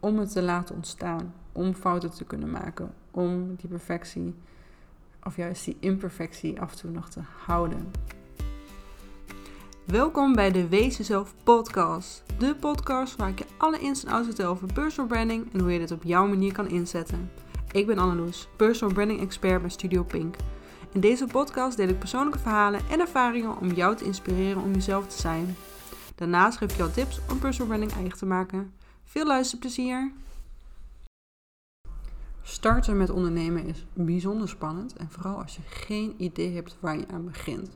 om het te laten ontstaan, om fouten te kunnen maken, om die perfectie of juist die imperfectie af en toe nog te houden. Welkom bij de Wees Jezelf podcast. De podcast waar ik je alle ins en outs vertel over personal branding en hoe je dit op jouw manier kan inzetten. Ik ben Anneloes, personal branding expert bij Studio Pink. In deze podcast deel ik persoonlijke verhalen en ervaringen om jou te inspireren om jezelf te zijn. Daarnaast geef ik jou tips om personal branding eigen te maken. Veel luisterplezier! Starten met ondernemen is bijzonder spannend en vooral als je geen idee hebt waar je aan begint.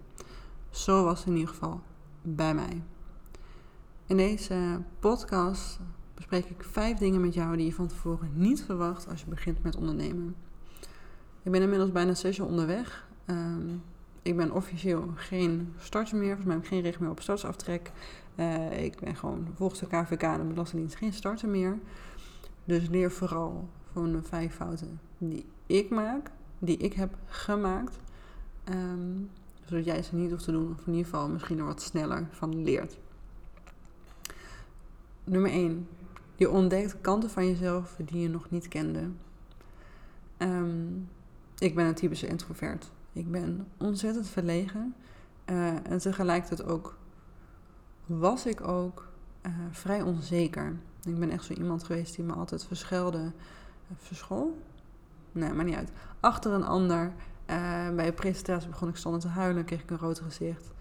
Zo was het in ieder geval bij mij. In deze podcast bespreek ik vijf dingen met jou die je van tevoren niet verwacht als je begint met ondernemen. Ik ben inmiddels bijna zes jaar onderweg. Ehm, ik ben officieel geen starter meer. Volgens mij heb ik geen recht meer op startsaftrek. Uh, ik ben gewoon volgens de KVK de Belastingdienst geen starter meer. Dus leer vooral van de vijf fouten die ik maak, die ik heb gemaakt. Ehm, zodat jij ze niet hoeft te doen, of in ieder geval misschien er wat sneller van leert. Nummer 1. Je ontdekt kanten van jezelf die je nog niet kende. Ehm, ik ben een typische introvert. Ik ben ontzettend verlegen. Uh, en tegelijkertijd ook was ik ook uh, vrij onzeker. Ik ben echt zo iemand geweest die me altijd verschuilde. Uh, verschool? Nee, maar niet uit. Achter een ander. bij een presentatie begon ik stonden te huilen, kreeg ik een rood gezicht.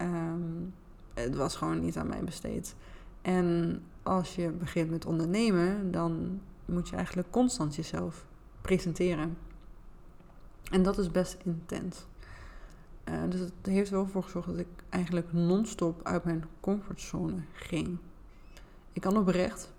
Um, het was gewoon niet aan mij besteed. En als je begint met ondernemen, dan moet je eigenlijk constant jezelf presenteren. En dat is best intens. Uh, dus het heeft wel voor gezorgd dat ik eigenlijk non-stop uit mijn comfortzone ging. Ik kan oprecht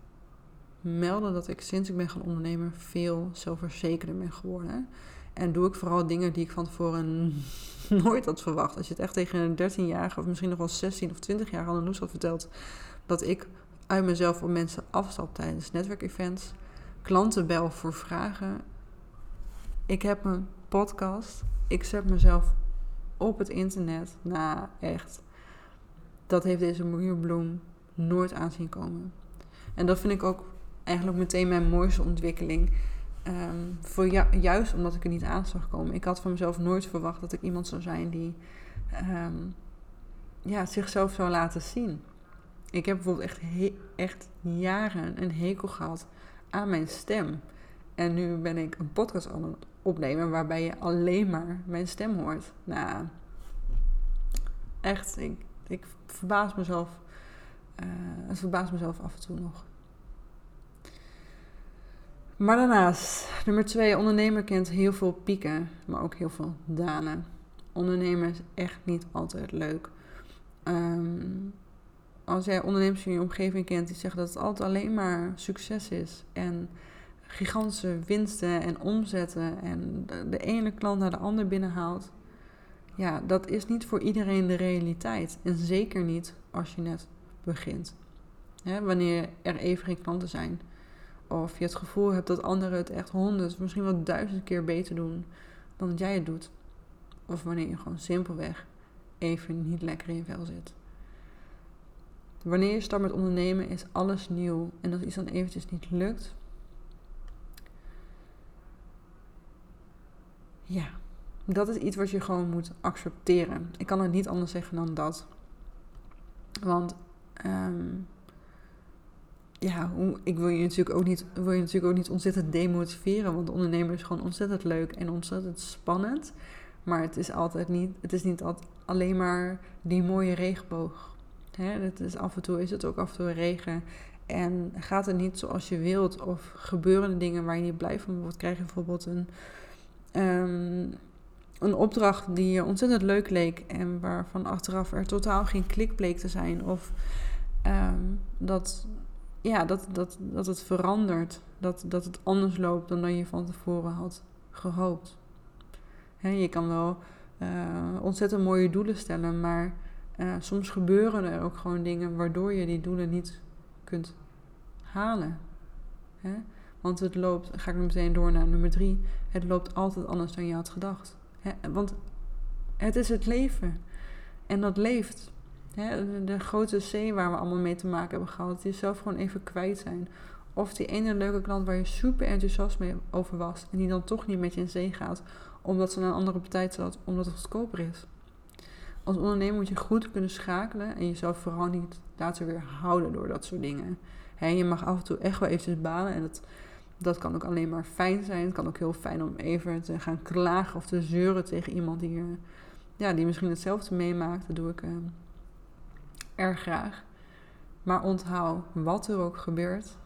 melden dat ik sinds ik ben gaan ondernemen veel zelfverzekerder ben geworden. En doe ik vooral dingen die ik van tevoren nooit had verwacht. Als je het echt tegen een 13-jarige of misschien nog wel 16 of 20-jarige Anneloes had verteld... dat ik uit mezelf op mensen afstap tijdens netwerkevents... klanten bel voor vragen... Ik heb een podcast. Ik zet mezelf op het internet. Nou, echt. Dat heeft deze miljoenbloem nooit aanzien komen. En dat vind ik ook eigenlijk meteen mijn mooiste ontwikkeling. Um, voor juist omdat ik er niet aan zag komen. Ik had van mezelf nooit verwacht dat ik iemand zou zijn die um, ja, zichzelf zou laten zien. Ik heb bijvoorbeeld echt, echt jaren een hekel gehad aan mijn stem. En nu ben ik een podcast aan het opnemen waarbij je alleen maar mijn stem hoort. Nou, echt, ik, ik verbaas mezelf. Uh, het mezelf af en toe nog. Maar daarnaast, nummer twee, ondernemer kent heel veel pieken, maar ook heel veel danen. Ondernemen is echt niet altijd leuk. Um, als jij ondernemers in je omgeving kent die zeggen dat het altijd alleen maar succes is en gigantische winsten en omzetten en de ene klant naar de ander binnenhaalt. Ja, dat is niet voor iedereen de realiteit. En zeker niet als je net begint. wanneer er even geen klanten zijn. Of je het gevoel hebt dat anderen het echt honderd, misschien wel duizend keer beter doen dan dat jij het doet. Of wanneer je gewoon simpelweg even niet lekker in je vel zit. Wanneer je start met ondernemen is alles nieuw. En als iets dan eventjes niet lukt, Ja, dat is iets wat je gewoon moet accepteren. Ik kan het niet anders zeggen dan dat. Want um, ja, ik wil je, natuurlijk ook niet, wil je natuurlijk ook niet ontzettend demotiveren. Want ondernemen is gewoon ontzettend leuk en ontzettend spannend. Maar het is altijd niet, het is niet altijd alleen maar die mooie regenboog. Hè? Het is af en toe is het ook af en toe regen. En gaat het niet zoals je wilt, of gebeuren dingen waar je niet blij van wordt, krijg je bijvoorbeeld een Ehm, een opdracht die je ontzettend leuk leek en waarvan achteraf er totaal geen klik bleek te zijn. Of ehm, dat, ja, dat, dat, dat het verandert. Dat, dat het anders loopt dan dat je van tevoren had gehoopt. je kan wel uh, ontzettend mooie doelen stellen, maar uh, soms gebeuren er ook gewoon dingen waardoor je die doelen niet kunt halen. Want het loopt, ga ik nu meteen door naar nummer drie. Het loopt altijd anders dan je had gedacht. want het is het leven. En dat leeft. de grote C waar we allemaal mee te maken hebben gehad, is zelf gewoon even kwijt zijn. Of die ene leuke klant waar je super enthousiast mee over was en die dan toch niet met je in zee gaat omdat ze naar een andere partij zat, omdat het goedkoper is. Als ondernemer moet je goed kunnen schakelen en jezelf vooral niet laten weerhouden door dat soort dingen. je mag af en toe echt wel eventjes balen en dat, dat kan ook alleen maar fijn zijn. Het kan ook heel fijn om even te gaan klagen of te zeuren tegen iemand die, ja, die misschien hetzelfde meemaakt. Dat doe ik uh, erg graag. Maar onthoud, wat er ook gebeurt,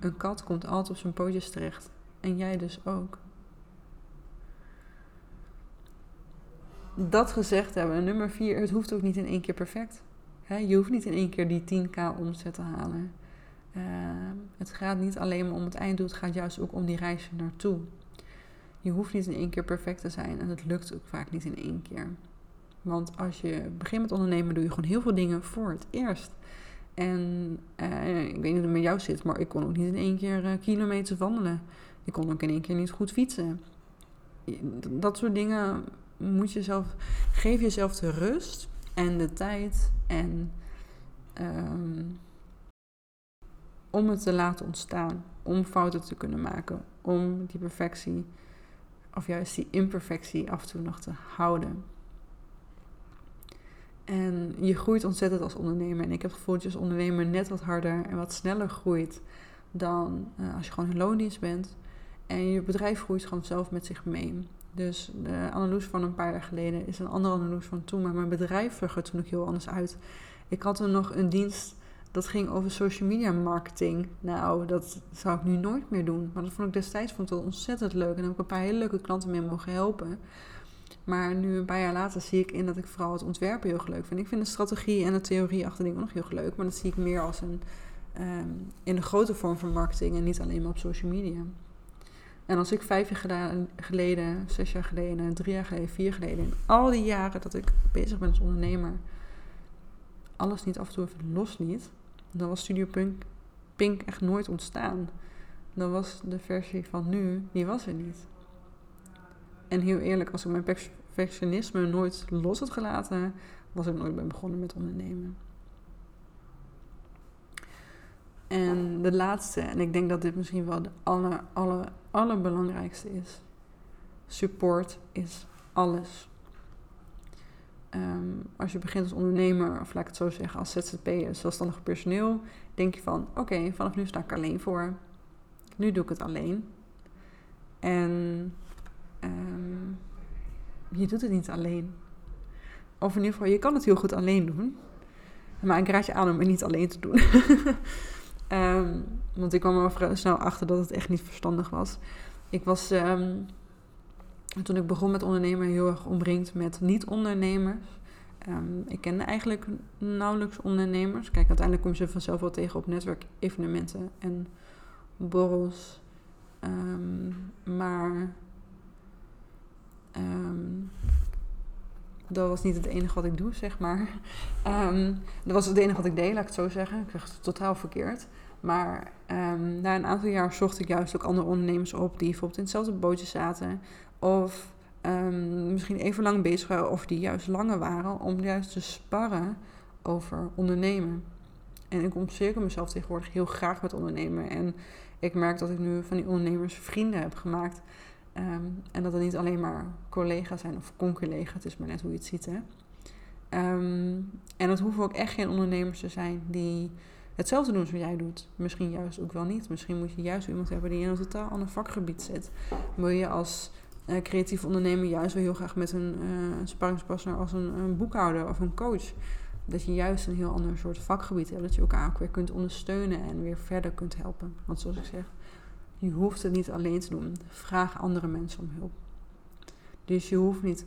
een kat komt altijd op zijn pootjes terecht. En jij dus ook. Dat gezegd hebben, nummer vier, het hoeft ook niet in één keer perfect. je hoeft niet in één keer die 10k omzet te halen. Uh, het gaat niet alleen om het einddoel, het gaat juist ook om die reis naartoe. Je hoeft niet in één keer perfect te zijn en het lukt ook vaak niet in één keer. Want als je begint met ondernemen, doe je gewoon heel veel dingen voor het eerst. En uh, ik weet niet hoe het met jou zit, maar ik kon ook niet in één keer uh, kilometers wandelen. Ik kon ook in één keer niet goed fietsen. Dat soort dingen moet je zelf, geef jezelf de rust en de tijd en um, om het te laten ontstaan, om fouten te kunnen maken, om die perfectie of juist die imperfectie af en toe nog te houden. En je groeit ontzettend als ondernemer. En ik heb het gevoel dat je als ondernemer net wat harder en wat sneller groeit dan uh, als je gewoon in loondienst bent. En je bedrijf groeit gewoon zelf met zich mee. Dus de analyse van een paar jaar geleden is een andere analyse van toen. Maar mijn bedrijf zag er toen ook heel anders uit. Ik had toen nog een dienst dat ging over social media marketing. Nou, dat zou ik nu nooit meer doen. Maar dat vond ik destijds vond ik ontzettend leuk. En daar heb ik een paar hele leuke klanten mee mogen helpen. Maar nu een paar jaar later zie ik in dat ik vooral het ontwerpen heel leuk vind. Ik vind de strategie en de theorie achter dingen nog heel leuk. Maar dat zie ik meer als een, um, in de grote vorm van marketing en niet alleen maar op social media. En als ik vijf jaar geleden, zes jaar geleden, drie jaar geleden, vier jaar geleden, in al die jaren dat ik bezig ben als ondernemer, alles niet af en toe even losliet, dan was Studio Punk, Pink echt nooit ontstaan. Dan was de versie van nu, die was er niet. En heel eerlijk, als ik mijn perfectionisme nooit los had gelaten, was ik nooit ben begonnen met ondernemen. En de laatste, en ik denk dat dit misschien wel de aller, aller, allerbelangrijkste is. Support is alles. Ehm, als je begint als ondernemer, of laat ik het zo zeggen, als ZZP'er, zelfstandig personeel, denk je van, oké, vanaf nu sta ik alleen voor. Nu doe ik het alleen. En um, je doet het niet alleen. Of in ieder geval, je kan het heel goed alleen doen. Maar ik raad je aan om het niet alleen te doen. um, want ik kwam er snel achter dat het echt niet verstandig was. Ik was, toen ik begon met ondernemen, heel erg omringd met niet-ondernemers. ik kende eigenlijk nauwelijks ondernemers. Kijk, uiteindelijk kom je ze vanzelf wel tegen op netwerkevenementen en borrels. maar Um, dat was niet het enige wat ik doe, zeg maar. Dat was het enige wat ik deed, laat ik het zo zeggen. Ik zeg het totaal verkeerd. Maar na een aantal jaar zocht ik juist ook andere ondernemers op die bijvoorbeeld in hetzelfde bootje zaten. Of misschien even lang bezig waren, of die juist langer waren, om juist te sparren over ondernemen. En ik omcirkel mezelf tegenwoordig heel graag met ondernemen. En ik merk dat ik nu van die ondernemers vrienden heb gemaakt. Ehm, en dat het niet alleen maar collega's zijn of conculega's, het is maar net hoe je het ziet. Hè? Ehm, en het hoeven ook echt geen ondernemers te zijn die hetzelfde doen zoals jij doet. Misschien juist ook wel niet. Misschien moet je juist iemand hebben die in een totaal ander vakgebied zit. Wil je als uh, creatief ondernemer juist wel heel graag met een uh, sparringspartner als een, een, boekhouder of een coach. Dat je juist een heel ander soort vakgebied hebt. Dat je elkaar ook weer kunt ondersteunen en weer verder kunt helpen. Want zoals ik zeg, je hoeft het niet alleen te doen. Vraag andere mensen om hulp. Dus je hoeft niet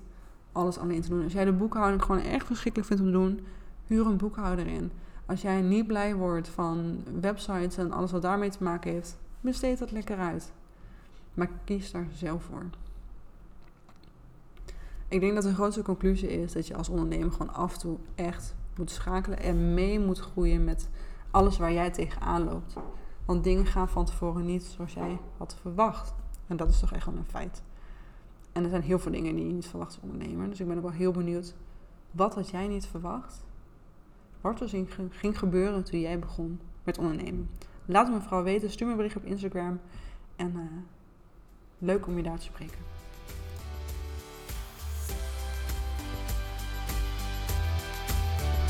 alles alleen te doen. Als jij de boekhouding gewoon echt verschrikkelijk vindt om te doen, huur een boekhouder in. Als jij niet blij wordt van websites en alles wat daarmee te maken heeft, besteed dat lekker uit. Maar kies daar zelf voor. Ik denk dat de grootste conclusie is dat je als ondernemer gewoon af en toe echt moet schakelen en mee moet groeien met alles waar jij tegenaan loopt. Want dingen gaan van tevoren niet zoals jij had verwacht. En dat is toch echt wel een feit. En er zijn heel veel dingen die je niet verwacht als ondernemer. Dus ik ben ook wel heel benieuwd. Wat had jij niet verwacht? Wat er ging gebeuren toen jij begon met ondernemen? laat me vooral weten. Stuur me een bericht op Instagram. En uh, leuk om je daar te spreken.